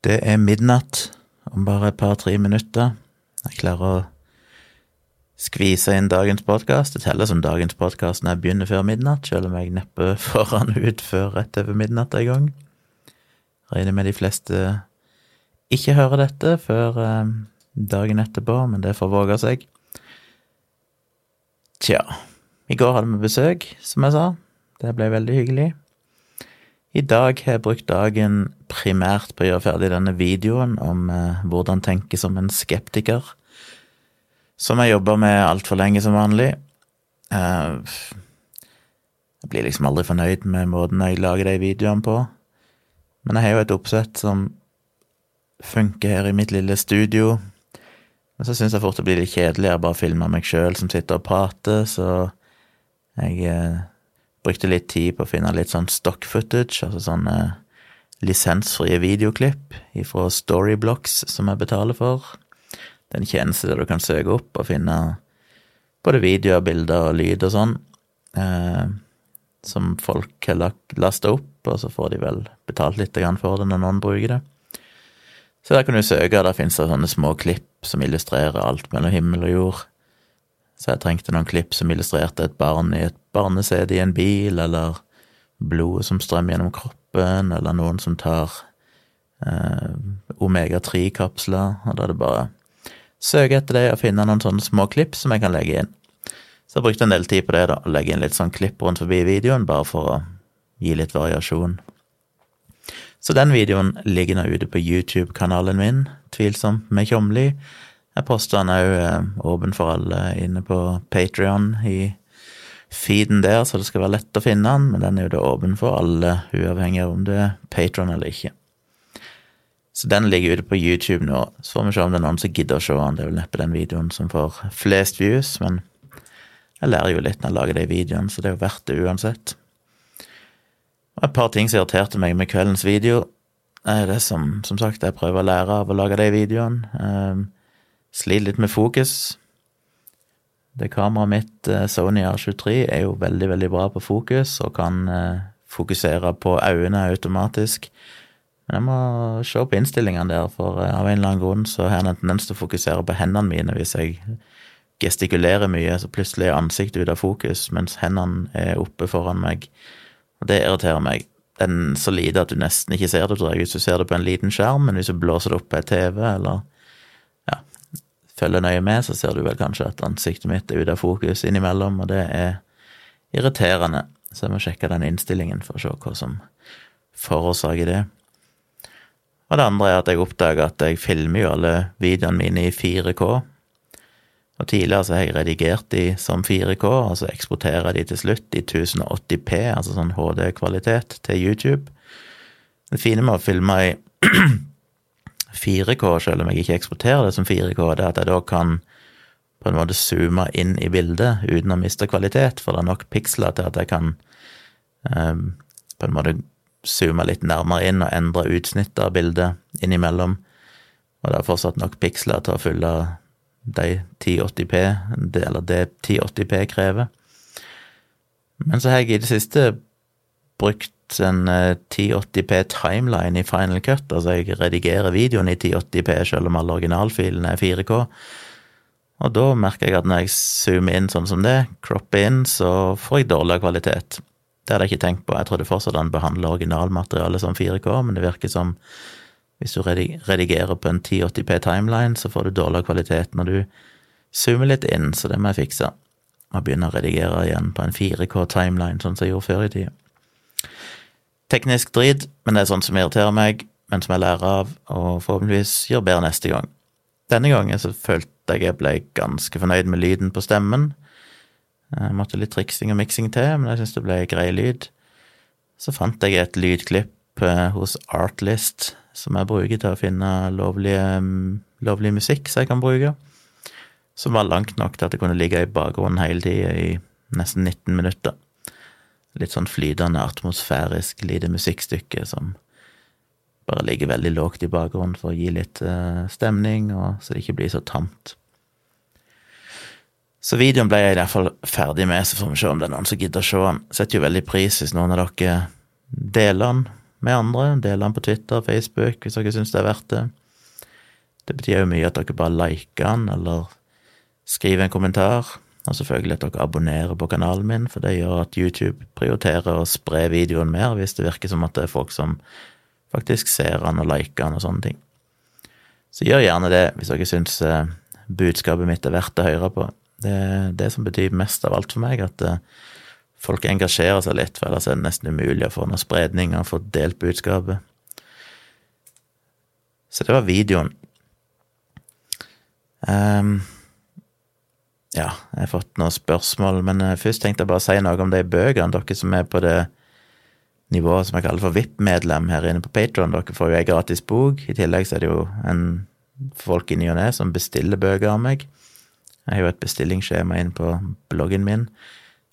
Det er midnatt om bare et par-tre minutter. Jeg klarer å skvise inn dagens podkast. Det teller som dagens podkast når jeg begynner før midnatt, selv om jeg neppe får den ut før rett over midnatt en gang. Regner med de fleste ikke hører dette før eh, dagen etterpå, men det får våge seg. Tja, i går hadde vi besøk, som jeg sa. Det ble veldig hyggelig. I dag har jeg brukt dagen primært på å gjøre ferdig denne videoen om eh, hvordan tenke som en skeptiker, som jeg jobber med altfor lenge som vanlig. Eh, jeg blir liksom aldri fornøyd med måten jeg lager de videoene på, men jeg har jo et oppsett som funker her i mitt lille studio. Men så syns jeg fort det blir litt kjedelig å bare filme meg sjøl som sitter og prater, så jeg eh, Brukte litt tid på å finne litt sånn stock footage, altså sånne lisensfrie videoklipp fra Storyblocks som jeg betaler for. Det er en tjeneste der du kan søke opp og finne både videoer, bilder og lyd og sånn, eh, som folk har lasta opp, og så får de vel betalt litt for det når noen bruker det. Så der kan du søke, der finnes det sånne små klipp som illustrerer alt mellom himmel og jord. Så jeg trengte noen klipp som illustrerte et barn i et barnesete i en bil, eller blodet som strømmer gjennom kroppen, eller noen som tar eh, omega-3-kapsler, og da er det bare søke etter det og finne noen sånne små klipp som jeg kan legge inn. Så jeg brukte en del tid på det, da, å legge inn litt sånn klipp rundt forbi videoen, bare for å gi litt variasjon. Så den videoen ligger nå ute på YouTube-kanalen min, Tvilsomt med Tjomli. Jeg poster den òg eh, åpen for alle inne på Patrion i feeden der, så det skal være lett å finne den, men den er jo da åpen for alle, uavhengig av om du er Patron eller ikke. Så den ligger ute på YouTube nå, så får vi se om det er noen som gidder å se den. Det er vel neppe den videoen som får flest views, men jeg lærer jo litt når jeg lager de videoene, så det er jo verdt det uansett. Og et par ting som irriterte meg med kveldens video, er det som, som sagt, jeg prøver å lære av å lage de videoene. Um, Sliter litt med fokus. Det kameraet mitt, eh, Sony R23, er jo veldig, veldig bra på fokus og kan eh, fokusere på øynene automatisk. Men jeg må se på innstillingene der, for eh, av en eller annen grunn så har jeg en tendens til å fokusere på hendene mine hvis jeg gestikulerer mye, så plutselig er ansiktet ute av fokus mens hendene er oppe foran meg. Og det irriterer meg. Den er så lite at du nesten ikke ser det, tror jeg, hvis du ser det på en liten skjerm, men hvis du blåser det opp på en TV eller følger nøye med, så ser du vel kanskje at ansiktet mitt er ute av fokus innimellom, og det er irriterende. Så jeg må sjekke den innstillingen for å se hva som forårsaker det. Og det andre er at jeg oppdager at jeg filmer jo alle videoene mine i 4K. Og tidligere så har jeg redigert de som 4K, og så eksporterer de til slutt i 1080P, altså sånn HD-kvalitet, til YouTube. Det fine med å filme i 4K, selv om jeg ikke eksporterer det som 4K, det er at jeg da kan på en måte zoome inn i bildet uten å miste kvalitet, for det er nok piksler til at jeg kan eh, på en måte zoome litt nærmere inn og endre utsnittet av bildet innimellom. Og det er fortsatt nok piksler til å fylle de 1080P, eller det 1080P krever. Men så har jeg i det siste brukt en 1080P eh, timeline i Final Cut. Altså, jeg redigerer videoen i 1080P selv om alle originalfilene er 4K. Og da merker jeg at når jeg zoomer inn sånn som det, cropper inn, så får jeg dårligere kvalitet. Det hadde jeg ikke tenkt på. Jeg trodde fortsatt han behandler originalmaterialet som 4K, men det virker som hvis du redigerer på en 1080P timeline, så får du dårligere kvalitet når du zoomer litt inn, så det må jeg fikse. Og begynne å redigere igjen på en 4K timeline, sånn som jeg gjorde før i tida teknisk drit, men det er sånt som irriterer meg, men som jeg lærer av, og forhåpentligvis gjør bedre neste gang. Denne gangen så følte jeg jeg ble ganske fornøyd med lyden på stemmen. Jeg måtte litt triksing og miksing til, men jeg syns det ble grei lyd. Så fant jeg et lydklipp eh, hos Artlist som jeg bruker til å finne lovlige, mm, lovlig musikk som jeg kan bruke, som var langt nok til at det kunne ligge i bakgrunnen hele tida i nesten 19 minutter litt sånn flytende, atmosfærisk lite musikkstykke som bare ligger veldig lågt i bakgrunnen for å gi litt uh, stemning, og så det ikke blir så tamt. Så videoen ble jeg i hvert fall ferdig med, så får vi se om det er noen som gidder å se den. Setter jo veldig pris hvis noen av dere deler den, med andre. Deler den på Twitter, og Facebook, hvis dere syns det er verdt det. Det betyr jo mye at dere bare liker den, eller skriver en kommentar. Og selvfølgelig at dere abonnerer på kanalen min, for det gjør at YouTube prioriterer å spre videoen mer hvis det virker som at det er folk som faktisk ser den og liker den og sånne ting. Så gjør gjerne det hvis dere syns eh, budskapet mitt er verdt å høre på. Det er det som betyr mest av alt for meg, at eh, folk engasjerer seg litt, for ellers er det nesten umulig å få noe spredning og få delt budskapet. Så det var videoen. Um, ja, jeg har fått noen spørsmål, men eh, først tenkte jeg bare å si noe om de bøkene, dere som er på det nivået som jeg kaller for VIP-medlem her inne på Patron. Dere får jo ei gratis bok. I tillegg så er det jo en folk i ny og ne som bestiller bøker av meg. Jeg har jo et bestillingsskjema inn på bloggen min,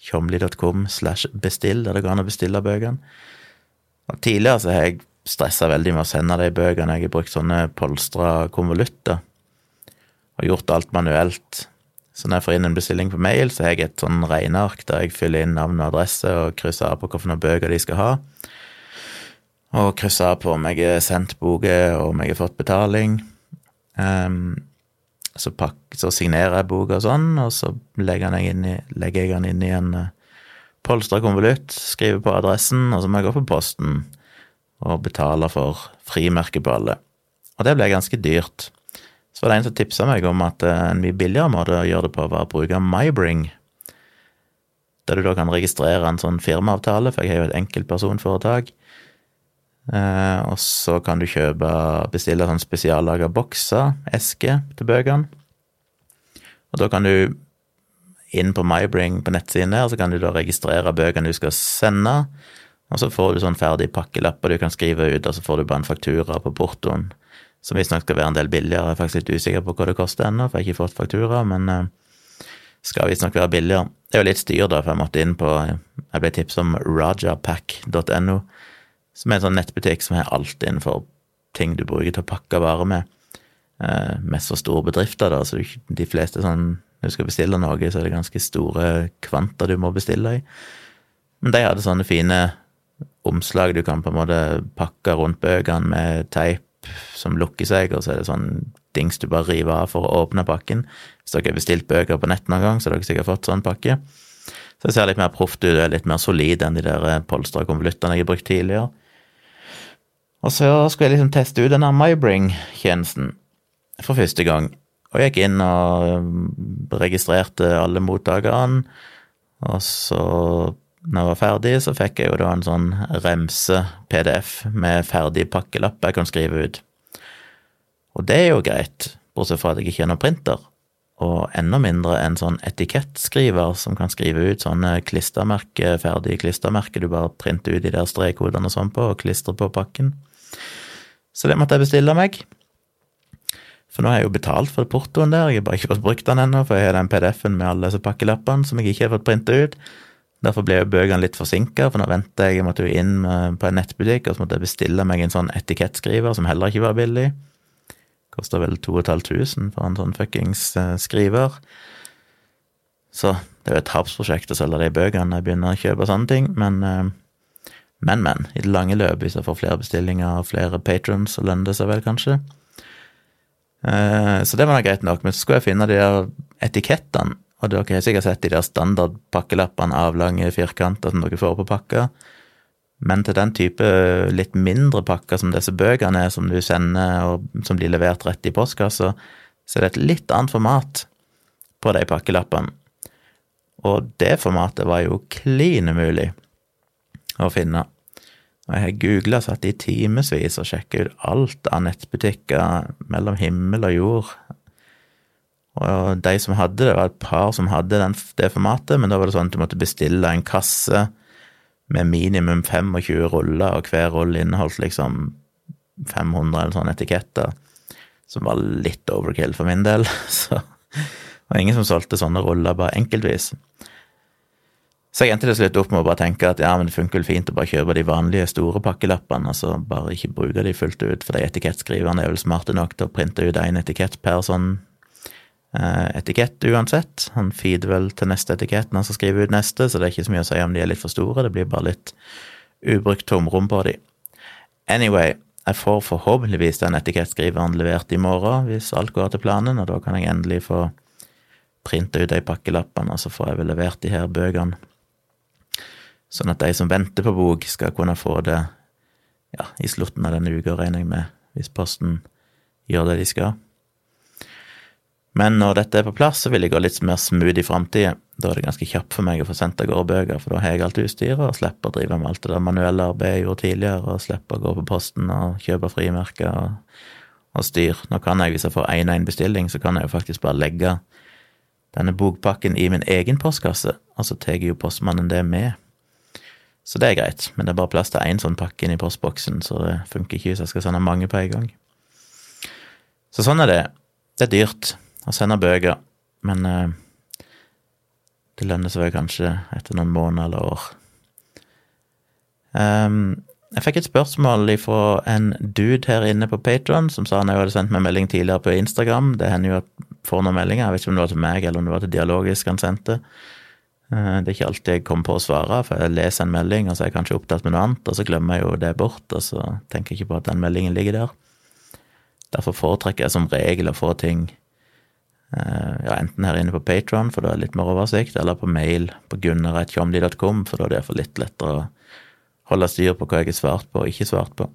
tjomli.com slash bestill, der det går an å bestille bøkene. Og tidligere så har jeg stressa veldig med å sende de bøkene. Jeg har brukt sånne polstra konvolutter og gjort alt manuelt. Så når jeg får inn en bestilling på mail, så har jeg et sånn regneark der jeg fyller inn navn og adresse og krysser av på hvilke bøker de skal ha. Og krysser av på om jeg har sendt boka, og om jeg har fått betaling. Um, så, pak, så, signerer jeg boka og sånn, og så legger jeg, inn den inn i en uh, polstra konvolutt, skriver på adressen, og så må jeg gå på posten og betale for frimerke på alle. Og det ble ganske dyrt. Så var det en som tipsa meg om at uh, en mye billigere måte å gjøre det på, var å bruke MyBring. Der du da kan registrere en sånn firmaavtale, for jeg har jo et enkeltpersonforetak. Eh, og så kan du kjøpe, bestille sånn spesiallaga bokser, esker, til bøkene. Og da kan du inn på MyBring på nettsiden der, så kan du da registrere bøkene du skal sende. Og så får du sånn ferdig pakkelapper du kan skrive ut, og så får du bare en faktura på portoen. Som visstnok skal være en del billigere. Jeg er faktisk litt usikker på hva det koster ennå, for jeg har ikke fått faktura, men uh, skal visstnok være billigere. Det er jo litt styr, da, for jeg måtte inn på Jeg ble tipset om rajapack.no som er en sånn nettbutikk som har alt innenfor ting du bruker til å pakke varer med. Eh, mest for store bedrifter, da, så de fleste sånn Når du skal bestille noe, så er det ganske store kvanta du må bestille i. Men de hadde sånne fine omslag du kan på en måte pakke rundt bøkene med teip som lukker seg, og så er det sånn dings du bare river av for å åpne pakken. Hvis dere har bestilt bøker på nett noen gang, så har dere sikkert fått sånn pakke. Så det ser litt mer proft ut, er litt mer solid enn de der polstra konvoluttene jeg har brukt tidligere. Og så skulle jeg liksom teste ut denne MyBring-tjenesten for første gang. Og jeg gikk inn og um, registrerte alle mottakerne. Og så, når jeg var ferdig, så fikk jeg jo da en sånn remse-PDF med ferdig pakkelapp jeg kan skrive ut. Og det er jo greit, bortsett fra at jeg ikke har noen printer. Og enda mindre en sånn etikettskriver som kan skrive ut sånne klistermerke, ferdige klistremerker du bare printer ut de der strekkodene og sånn på, og klistrer på pakken. Så det måtte jeg bestille meg. For nå har jeg jo betalt for portoen der, jeg har bare ikke fått brukt den ennå, for jeg har den PDF-en med alle disse pakkelappene som jeg ikke har fått printa ut. Derfor ble jo bøkene litt forsinka, for nå venta jeg, jeg måtte jo inn på en nettbutikk, og så måtte jeg bestille meg en sånn etikettskriver som heller ikke var billig. Kosta vel 2500 for en sånn fuckings eh, skriver. Så det er jo et tapsprosjekt å selge de bøkene når jeg begynner å kjøpe sånne ting, men eh, men, men. I det lange løpet, hvis jeg får flere bestillinger og flere patrons, så lønner det seg vel kanskje. Eh, så det var da greit nok. Men så skulle jeg finne de der etikettene. Og dere har sikkert sett de der standardpakkelappene, av lange firkanter som dere får på pakka. Men til den type litt mindre pakker som disse bøkene er, som du sender, og som blir levert rett i postkassa, så er det et litt annet format på de pakkelappene. Og det formatet var jo klin umulig å finne. Og jeg har googla, satt i timevis og sjekka ut alt av nettbutikker mellom himmel og jord. Og de som hadde det, var et par som hadde den, det formatet, men da var det sånn at du måtte bestille en kasse med minimum 25 ruller, og hver rulle inneholdt liksom 500 eller sånne etiketter, som var litt overkill for min del. Så det var ingen som solgte sånne ruller bare enkeltvis. Så jeg endte til slutt opp med å bare tenke at ja, men det funker vel fint å bare kjøpe de vanlige store pakkelappene, altså bare ikke bruke de fullt ut, for de etikettskriverne er vel smarte nok til å printe ut én etikett per sånn etikett uansett. Han feeder vel til neste etikett når han skal skrive ut neste, så det er ikke så mye å si om de er litt for store, det blir bare litt ubrukt tomrom på de. anyway, jeg får forhåpentligvis den etikettskriveren levert i morgen, hvis alt går til planen, og da kan jeg endelig få printa ut de pakkelappene, og så får jeg vel levert de her bøkene. Sånn at de som venter på bok, skal kunne få det ja, i slutten av denne uka, regner jeg med, hvis Posten gjør det de skal. Men når dette er på plass, så vil jeg gå litt mer smooth i framtida. Da er det ganske kjapt for meg å få sendt av gårde bøker, for da har jeg alt utstyret og slipper å drive med alt det der manuelle arbeidet jeg gjorde tidligere, og slipper å gå på posten og kjøpe frimerker og, og styr. Nå kan jeg, hvis jeg får én og én bestilling, så kan jeg jo faktisk bare legge denne bokpakken i min egen postkasse, og så tar jo postmannen det med. Så det er greit, men det er bare plass til én sånn pakke inn i postboksen, så det funker ikke hvis jeg skal sende mange på en gang. Så sånn er det. Det er dyrt å sende bøker, men eh, det lønner seg vel kanskje etter noen måneder eller år. Um, jeg fikk et spørsmål fra en dude her inne på Patron som sa han hadde sendt meg melding tidligere på Instagram. Det hender jo at får noen meldinger, jeg vet ikke om det var til meg eller om det var til Dialogisk han sendte. Uh, det er ikke alltid jeg kommer på å svare, for jeg leser en melding, og så er jeg kanskje opptatt med noe annet, og så glemmer jeg jo det bort, og så tenker jeg ikke på at den meldingen ligger der. Derfor foretrekker jeg som regel å få ting Eh, ja, enten her inne på Patron, for da er det litt mer oversikt, eller på mail på gunnar.tjomli.com, for da er det iallfall litt lettere å holde styr på hva jeg har svart på og ikke svart på.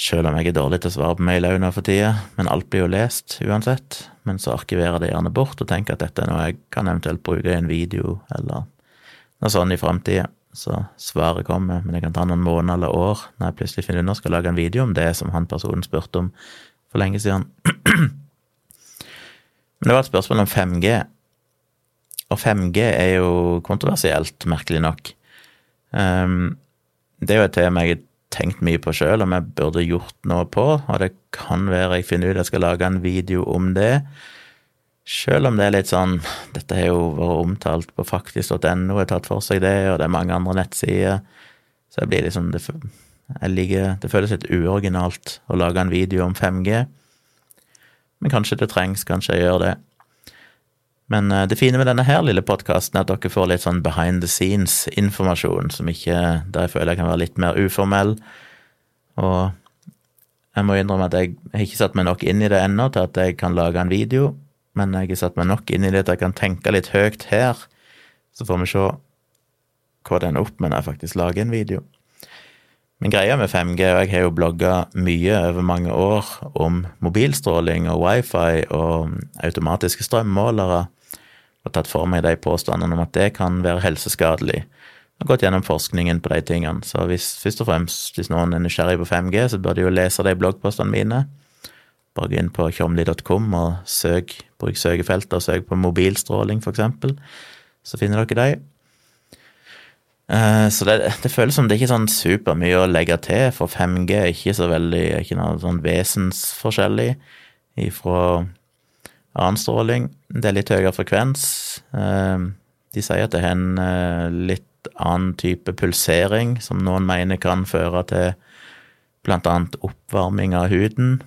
Selv om jeg er dårlig til å svare på mail òg nå for tida, men alt blir jo lest uansett. Men så arkiverer jeg det gjerne bort og tenker at dette er noe jeg kan eventuelt bruke i en video eller noe sånt i framtida. Så svaret kommer, men det kan ta noen måneder eller år når jeg plutselig finner ut at jeg skal lage en video om det som han personen spurte om for lenge siden. Men det var et spørsmål om 5G. Og 5G er jo kontroversielt, merkelig nok. Um, det er jo et tema jeg har tenkt mye på sjøl, om jeg burde gjort noe på, og det kan være jeg finner ut jeg skal lage en video om det. Sjøl om det er litt sånn Dette har jo vært omtalt på faktisk.no, har tatt for seg det, og det er mange andre nettsider. Så jeg blir liksom det, jeg ligger, det føles litt uoriginalt å lage en video om 5G. Men kanskje det trengs, kanskje jeg gjør det. Men eh, det fine med denne her lille podkasten er at dere får litt sånn behind the scenes-informasjon, som ikke Der jeg føler jeg kan være litt mer uformell. Og jeg må innrømme at jeg har ikke satt meg nok inn i det ennå til at jeg kan lage en video, men jeg har satt meg nok inn i det til at jeg kan tenke litt høyt her. Så får vi se hva det ender opp med når jeg faktisk lager en video. Men greia med 5G, og jeg har jo blogga mye over mange år om mobilstråling og wifi og automatiske strømmålere, og tatt for meg de påstandene om at det kan være helseskadelig. Jeg har gått gjennom forskningen på de tingene, så hvis, først og fremst, hvis noen er nysgjerrig på 5G, så bør de jo lese de bloggpostene mine. Bare gå inn på tjomli.com og søk, bruk søkefeltet og søk på mobilstråling, eksempel. Så finner dere de. Eh, så det, det, føles som det er ikke sånn supermye å legge til, for 5G er ikke så veldig ikke noe sånn vesensforskjellig ifra annen stråling. Det er litt høyere frekvens. Eh, de sier at det har en eh, litt annen type pulsering, som noen mener kan føre til annet oppvarming av huden.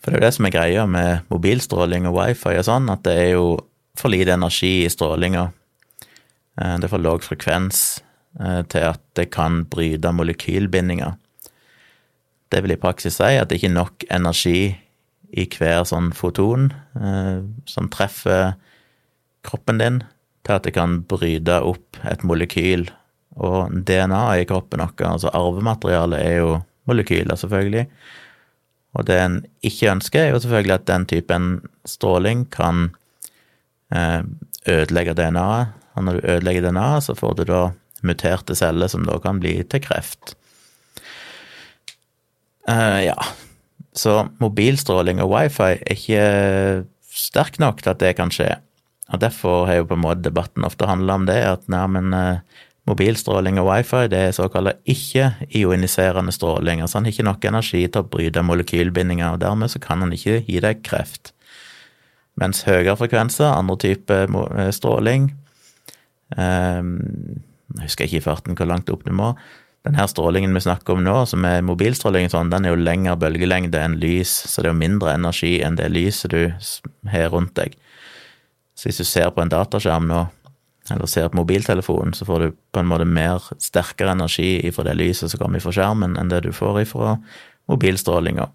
For det er jo det som er greia med mobilstråling og wifi og sånn, at det er jo for lite energi i strålinga det er for lav frekvens eh, til at det kan bryte molekylbindinger. Det vil i praksis si at det ikke er nok energi i hver sånn foton eh, som treffer kroppen din, til at det kan bryte opp et molekyl. Og DNA i kroppen vår, altså arvematerialet, er jo molekyler, selvfølgelig. Og det en ikke ønsker, er jo selvfølgelig at den typen stråling kan ødelegge DNA-et, og når du ødelegger DNA, så får du da muterte celler som da kan bli til kreft. Uh, ja, så mobilstråling og wifi er ikke sterk nok til at det kan skje. Og derfor har jo på en måte debatten ofte handla om det, at nei, uh, mobilstråling og wifi det er såkalt ikke-ioniserende stråling. Altså han har ikke nok energi til å bryte molekylbindinger, og dermed så kan han ikke gi deg kreft. Mens høyere frekvenser, andre typer eh, stråling, Um, jeg husker ikke i farten hvor langt opp du må. Den her strålingen vi snakker om nå, som er mobilstråling, sånn, den er jo lengre bølgelengde enn lys, så det er jo mindre energi enn det lyset du har rundt deg. Så hvis du ser på en dataskjerm nå, eller ser på mobiltelefonen, så får du på en måte mer sterkere energi ifra det lyset som kommer fra skjermen, enn det du får ifra mobilstrålinga.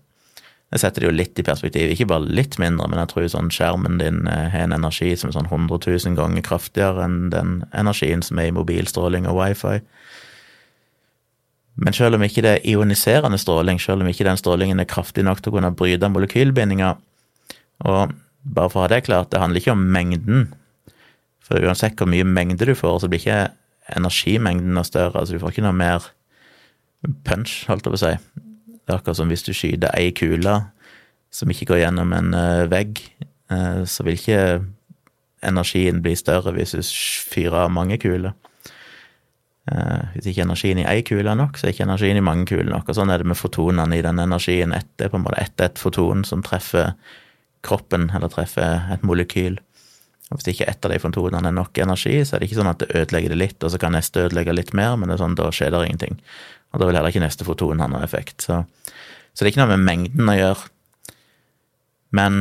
Jeg setter det jo litt i perspektiv, ikke bare litt mindre, men jeg tror sånn skjermen din eh, har en energi som er sånn 100 000 ganger kraftigere enn den energien som er i mobilstråling og wifi. Men selv om ikke det er ioniserende stråling, selv om ikke den strålingen er kraftig nok til å kunne bryte molekylbindinger, og bare for å ha det klart, det handler ikke om mengden, for uansett hvor mye mengde du får, så blir ikke energimengden noe større, altså du får ikke noe mer punch, holdt jeg på å si. Det er akkurat som hvis du skyter ei kule som ikke går gjennom en uh, vegg, uh, så vil ikke energien bli større hvis du fyrer mange kuler. Uh, hvis ikke energien i ei kule er nok, så er ikke energien i mange kuler nok. Og sånn er det med fotonene i den energien. Det er på en måte ett ett foton som treffer kroppen, eller treffer et molekyl. Hvis ikke ett av de fotonene er nok energi, så er det ikke sånn at det ødelegger det litt, og så kan neste ødelegge litt mer, men det er sånn, da skjer det ingenting. Og da vil heller ikke neste foton ha noe effekt. Så, så det er ikke noe med mengden å gjøre. Men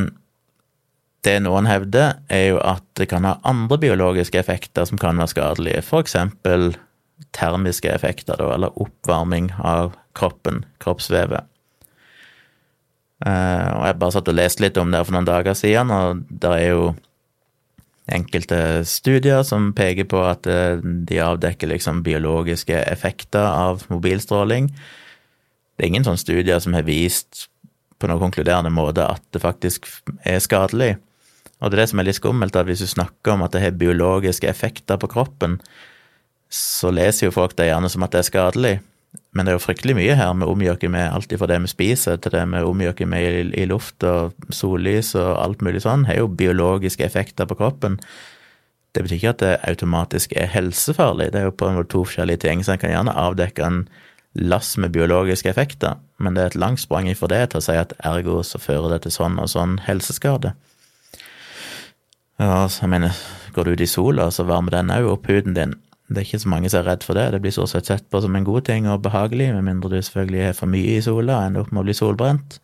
det noen hevder, er jo at det kan ha andre biologiske effekter som kan være skadelige, eksempel termiske effekter, da, eller oppvarming av kroppen, kroppsvevet. Uh, og jeg bare satt og leste litt om det for noen dager siden, og det er jo enkelte studier som peker på at eh, de avdekker liksom biologiske effekter av mobilstråling. Det er ingen sånne studier som har vist på noen konkluderende måte at det faktisk er skadelig. Og det er det som er litt skummelt, at hvis du snakker om at det har biologiske effekter på kroppen, så leser jo folk det gjerne som at det er skadelig. Men det er jo fryktelig mye her vi omgjør med alt fra det vi spiser, til det vi omgjør med i, i, luft og sollys og alt mulig sånn, har jo biologiske effekter på kroppen. Det betyr ikke at det automatisk er helsefarlig, det er jo på en måte to forskjellige ting, så en kan gjerne avdekke en lass med biologiske effekter, men det er et langt sprang ifra det til å si at ergo så fører det til sånn og sånn helseskade. Ja, så jeg mener, går du ut i sola, så varmer den òg opp huden din. Det er ikke så mange som er redd for det. Det blir stort sett sett på som en god ting og behagelig, med mindre du selvfølgelig er for mye i sola og ender opp med å bli solbrent.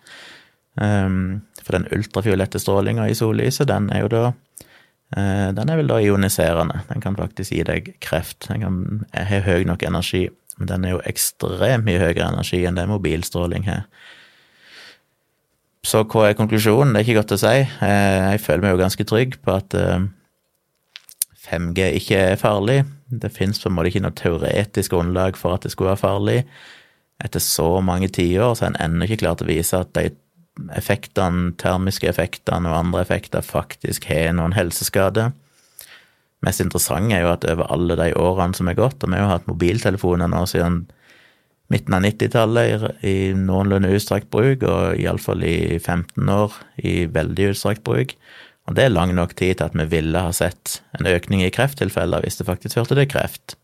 Um, for den ultrafiolette strålinga i sollyset, den er jo da uh, Den er vel da ioniserende. Den kan faktisk gi deg kreft. Den kan ha høy nok energi, men den er jo ekstremt mye høyere energi enn det mobilstråling har. Så hva er konklusjonen? Det er ikke godt å si. Uh, jeg føler meg jo ganske trygg på at uh, 5G ikke er farlig. Det fins på en måte ikke noe teoretisk grunnlag for at det skulle være farlig. Etter så mange tiår så har en ennå ikke klart å vise at de effektene, termiske effektene og andre effekter faktisk har noen helseskade. Mest interessant er jo at over alle de årene som er gått, og vi har jo hatt mobiltelefoner nå siden midten av 90-tallet i, noenlunde utstrakt bruk, og iallfall i 15 år i veldig utstrakt bruk, og det er lang nok tid til at vi ville ha sett en økning i krefttilfeller hvis det faktisk førte til kreft.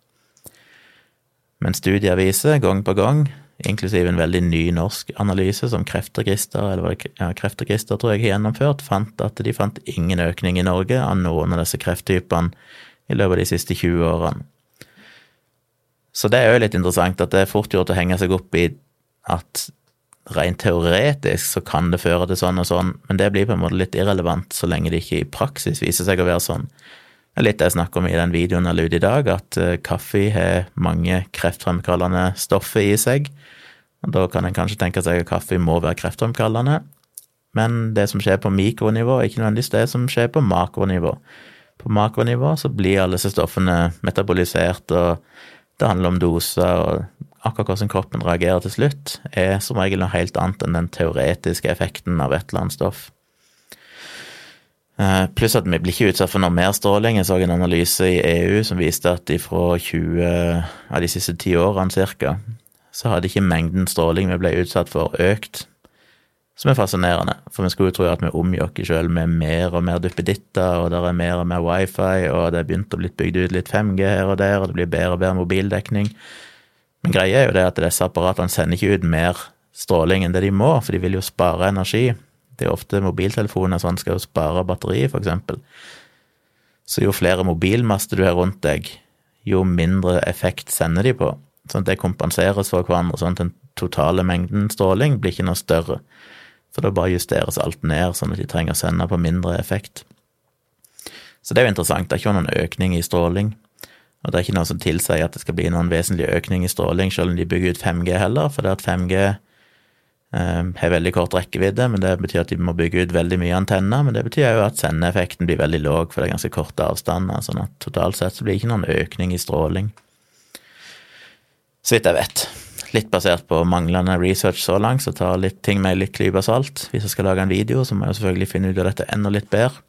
Men studier viser gang på gang, inklusiv en veldig ny norsk analyse som Kreftregister, eller ja, Kreftregister tror jeg har gjennomført, fant at de fant ingen økning i Norge av noen av disse krefttypene i løpet av de siste 20 årene. Så det er jo litt interessant at det er fort gjort å henge seg opp i at rent teoretisk så kan det føre til sånn og sånn, men det blir på en måte litt irrelevant så lenge det ikke i praksis viser seg å være sånn. Det er litt det jeg snakker om i den videoen jeg la ut i dag, at uh, kaffe har mange kreftfremkallende stoffer i seg. Og Da kan en kanskje tenke seg at kaffe må være kreftfremkallende, men det som skjer på mikronivå, er ikke nødvendigvis det som skjer på makronivå. På makronivå så blir alle disse stoffene metabolisert, og det handler om doser og akkurat hvordan kroppen reagerer til slutt, er som regel noe helt annet enn den teoretiske effekten av et eller annet stoff. Eh, pluss at vi blir ikke utsatt for noe mer stråling. Jeg så en analyse i EU som viste at fra 20 av de siste ti årene ca., så hadde ikke mengden stråling vi ble utsatt for, økt. Som er fascinerende, for vi skulle jo tro at vi omgir oss sjøl med mer og mer duppeditter, og det er mer og mer wifi, og det er begynt å bli bygd ut litt 5G her og der, og det blir bedre og bedre mobildekning. Men greia er jo det at disse apparatene sender ikke ut mer stråling enn det de må, for de vil jo spare energi. Det er ofte mobiltelefoner sånn skal jo spare batteri, eksempel. Så jo flere mobilmaster du har rundt deg, jo mindre effekt sender de på. Sånn at det kompenseres for hverandre, sånn at den totale mengden stråling blir ikke noe større. For da bare justeres alt ned, sånn at de trenger å sende på mindre effekt. Så det er jo interessant. Det er ikke noen økning i stråling. Og det er ikke noe som tilsier at det skal bli noen vesentlig økning i stråling, selv om de bygger ut 5G heller, for det at 5G eh, har veldig kort rekkevidde, men det betyr at de må bygge ut veldig mye antenner. Men det betyr jo at sendeeffekten blir veldig låg, for det er ganske korte avstander. Sånn at totalt sett så blir det ikke noen økning i stråling. Så vidt jeg vet. Litt basert på manglende research så langt, så tar litt ting med litt klype salt. Hvis jeg skal lage en video, så må jeg selvfølgelig finne ut av dette enda litt bedre.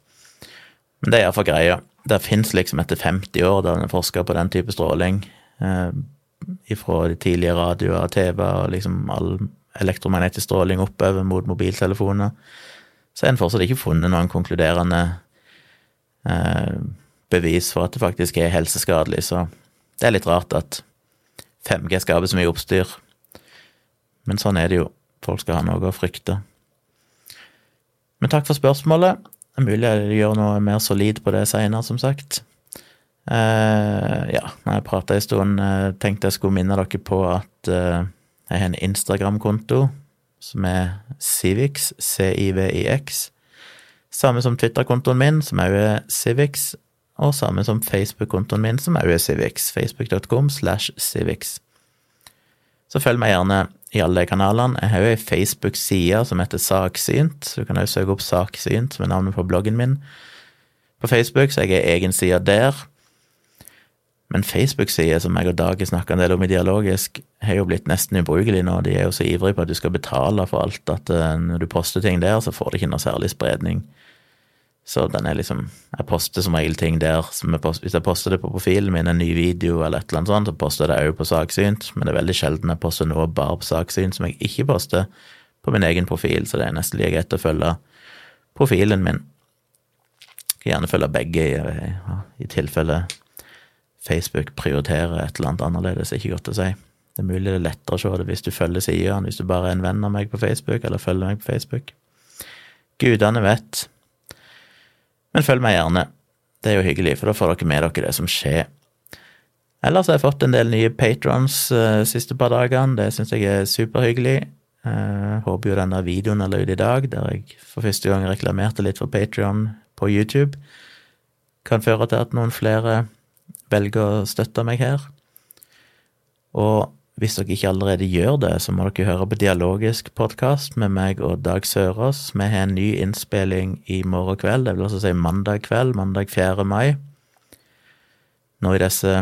Men det er iallfall greia. Det fins liksom etter 50 år der en forsker på den type stråling, eh, ifra tidlige radioer TV og liksom all elektromagnetisk stråling oppover mot mobiltelefoner, så har en fortsatt ikke funnet noen konkluderende eh, bevis for at det faktisk er helseskadelig. Så det er litt rart at 5G skaper så mye oppstyr. Men sånn er det jo. Folk skal ha noe å frykte. Men takk for spørsmålet. Det er mulig jeg gjør noe mer solid på det seinere, som sagt. Uh, ja, når jeg prata en stund, uh, tenkte jeg skulle minne dere på at uh, jeg har en Instagram-konto som er Civix, C-I-V-I-X. Samme som Twitter-kontoen min, som òg er Civix, og samme som Facebook-kontoen min, som òg er Civix. Facebook.com slash Civix. Så følg meg gjerne i alle de kanalene. Jeg har jo ei Facebook-side som heter Saksynt, du kan også søke opp Saksynt som er navnet på bloggen min på Facebook, så jeg har egen side der. Men Facebook-sider som jeg og Dag har snakka en del om i Dialogisk, har jo blitt nesten ubrukelig nå. De er jo så ivrige på at du skal betale for alt, at eh, når du poster ting der, så får det ikke noe særlig spredning. Så den er liksom Jeg poster som regel ting der. Jeg poster, hvis jeg poster det på profilen min, en ny video eller et eller annet sånt, så poster jeg det òg på Saksynt, men det er veldig sjelden jeg poster noe bare på Saksynt som jeg ikke poster på min egen profil, så det er nesten like greit å følge profilen min. Jeg kan gjerne følge begge, i, i tilfelle Facebook prioriterer et eller annet annerledes, ikke godt å si. Det er mulig det er lettere å se det hvis du følger sidene, hvis du bare er en venn av meg på Facebook, eller følger meg på Facebook. Gudene vet. Men følg meg gjerne. Det er jo hyggelig, for da får dere med dere det som skjer. Ellers har jeg fått en del nye patrons uh, siste par dagene. Det syns jeg er superhyggelig. Uh, håper jo denne videoen er løyd i dag, der jeg for første gang reklamerte litt for Patrion på YouTube, kan føre til at noen flere velger å støtte meg her. Og hvis dere ikke allerede gjør det, så må dere høre på Dialogisk podkast med meg og Dag Sørås. Vi har en ny innspilling i morgen kveld, det vil altså si mandag kveld, mandag 4. mai. Nå i disse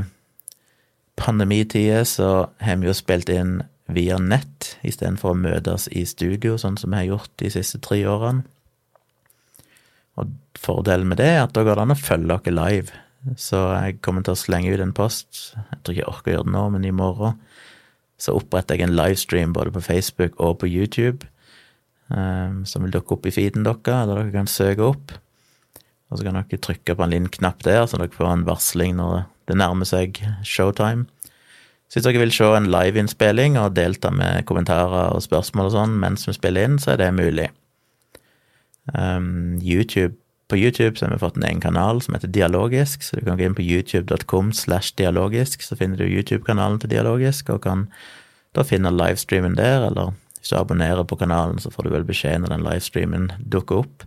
pandemitider så har vi jo spilt inn via nett istedenfor å møtes i studio, sånn som vi har gjort de siste tre årene. Og fordelen med det er at da går det an å følge dere live. Så jeg kommer til å slenge ut en post, jeg tror ikke jeg orker å gjøre det nå, men i morgen så oppretter jeg en livestream både på Facebook og på YouTube, um, som vil dukke opp i feeden deres, eller dere kan søke opp. Og så kan dere trykke på en liten knapp der, så dere får en varsling når det nærmer seg showtime. Så hvis dere vil se en liveinnspilling og delta med kommentarer og spørsmål og sånn mens vi spiller inn, så er det mulig. Um, YouTube på YouTube så har vi fått en egen kanal som heter Dialogisk, så du kan gå inn på youtube.com slash dialogisk, så finner du YouTube-kanalen til Dialogisk, og kan da finne livestreamen der, eller hvis du abonnerer på kanalen, så får du vel beskjed når den livestreamen dukker opp.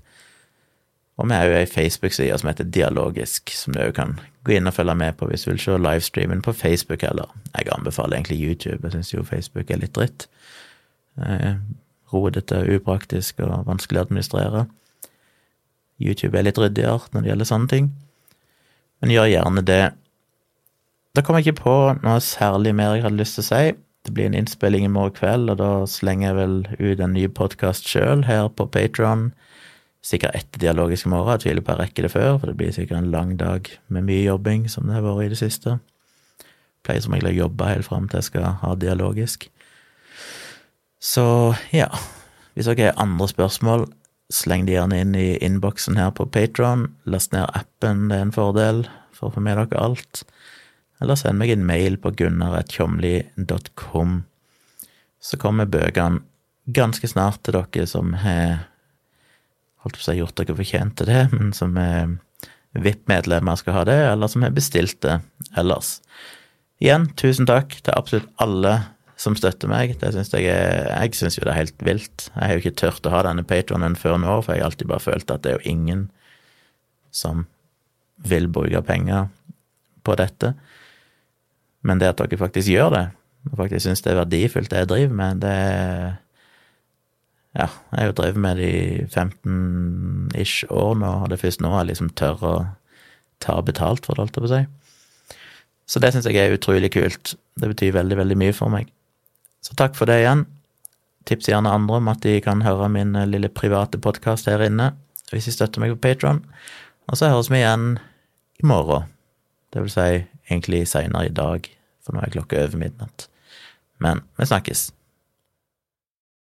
Og vi har jo ei Facebook-side som heter Dialogisk, som du òg kan gå inn og følge med på hvis du vil se livestreamen på Facebook heller. Jeg anbefaler egentlig YouTube, jeg syns jo Facebook er litt dritt. Eh, rodete, upraktisk og vanskelig å administrere. YouTube er litt ryddigere når det gjelder sånne ting. Men gjør gjerne det. Da kommer jeg ikke på noe særlig mer jeg hadde lyst til å si. Det blir en innspilling i morgen kveld, og da slenger jeg vel ut en ny podkast sjøl her på Patron. Sikkert etter Dialogisk morgen. Jeg tviler på jeg rekker det før, for det blir sikkert en lang dag med mye jobbing, som det har vært i det siste. Jeg pleier som regel å jobbe helt fram til jeg skal ha dialogisk. Så ja, hvis dere har andre spørsmål, sleng de gjerne inn i innboksen her på Patron. Last ned appen, det er en fordel for å få med dere alt. Eller send meg en mail på gunnar.tjomli.com. Så kommer bøkene ganske snart til dere som har holdt på å si gjort dere fortjent til det, men som er VIP-medlemmer skal ha det, eller som har bestilt det ellers. Igjen, tusen takk til absolutt alle som støtter meg. Det synes Jeg jeg syns jo det er helt vilt. Jeg har jo ikke turt å ha denne patronen før nå, for jeg har alltid bare følt at det er jo ingen som vil bruke penger på dette. Men det at dere faktisk gjør det, og faktisk syns det er verdifullt, det jeg driver med, det er Ja, jeg har jo drevet med det i 15-ish år nå, og det er først nå jeg liksom tør å ta betalt for det, holdt jeg på å si. Så det syns jeg er utrolig kult. Det betyr veldig, veldig mye for meg. Så takk for det igjen. Tips gjerne andre om at de kan høre min eh, lille private podkast her inne, hvis de støtter meg på Patron. Og så høres vi igjen i morgen. Det vil si egentlig seinere i dag, for nå er klokka over midnatt. Men vi snakkes.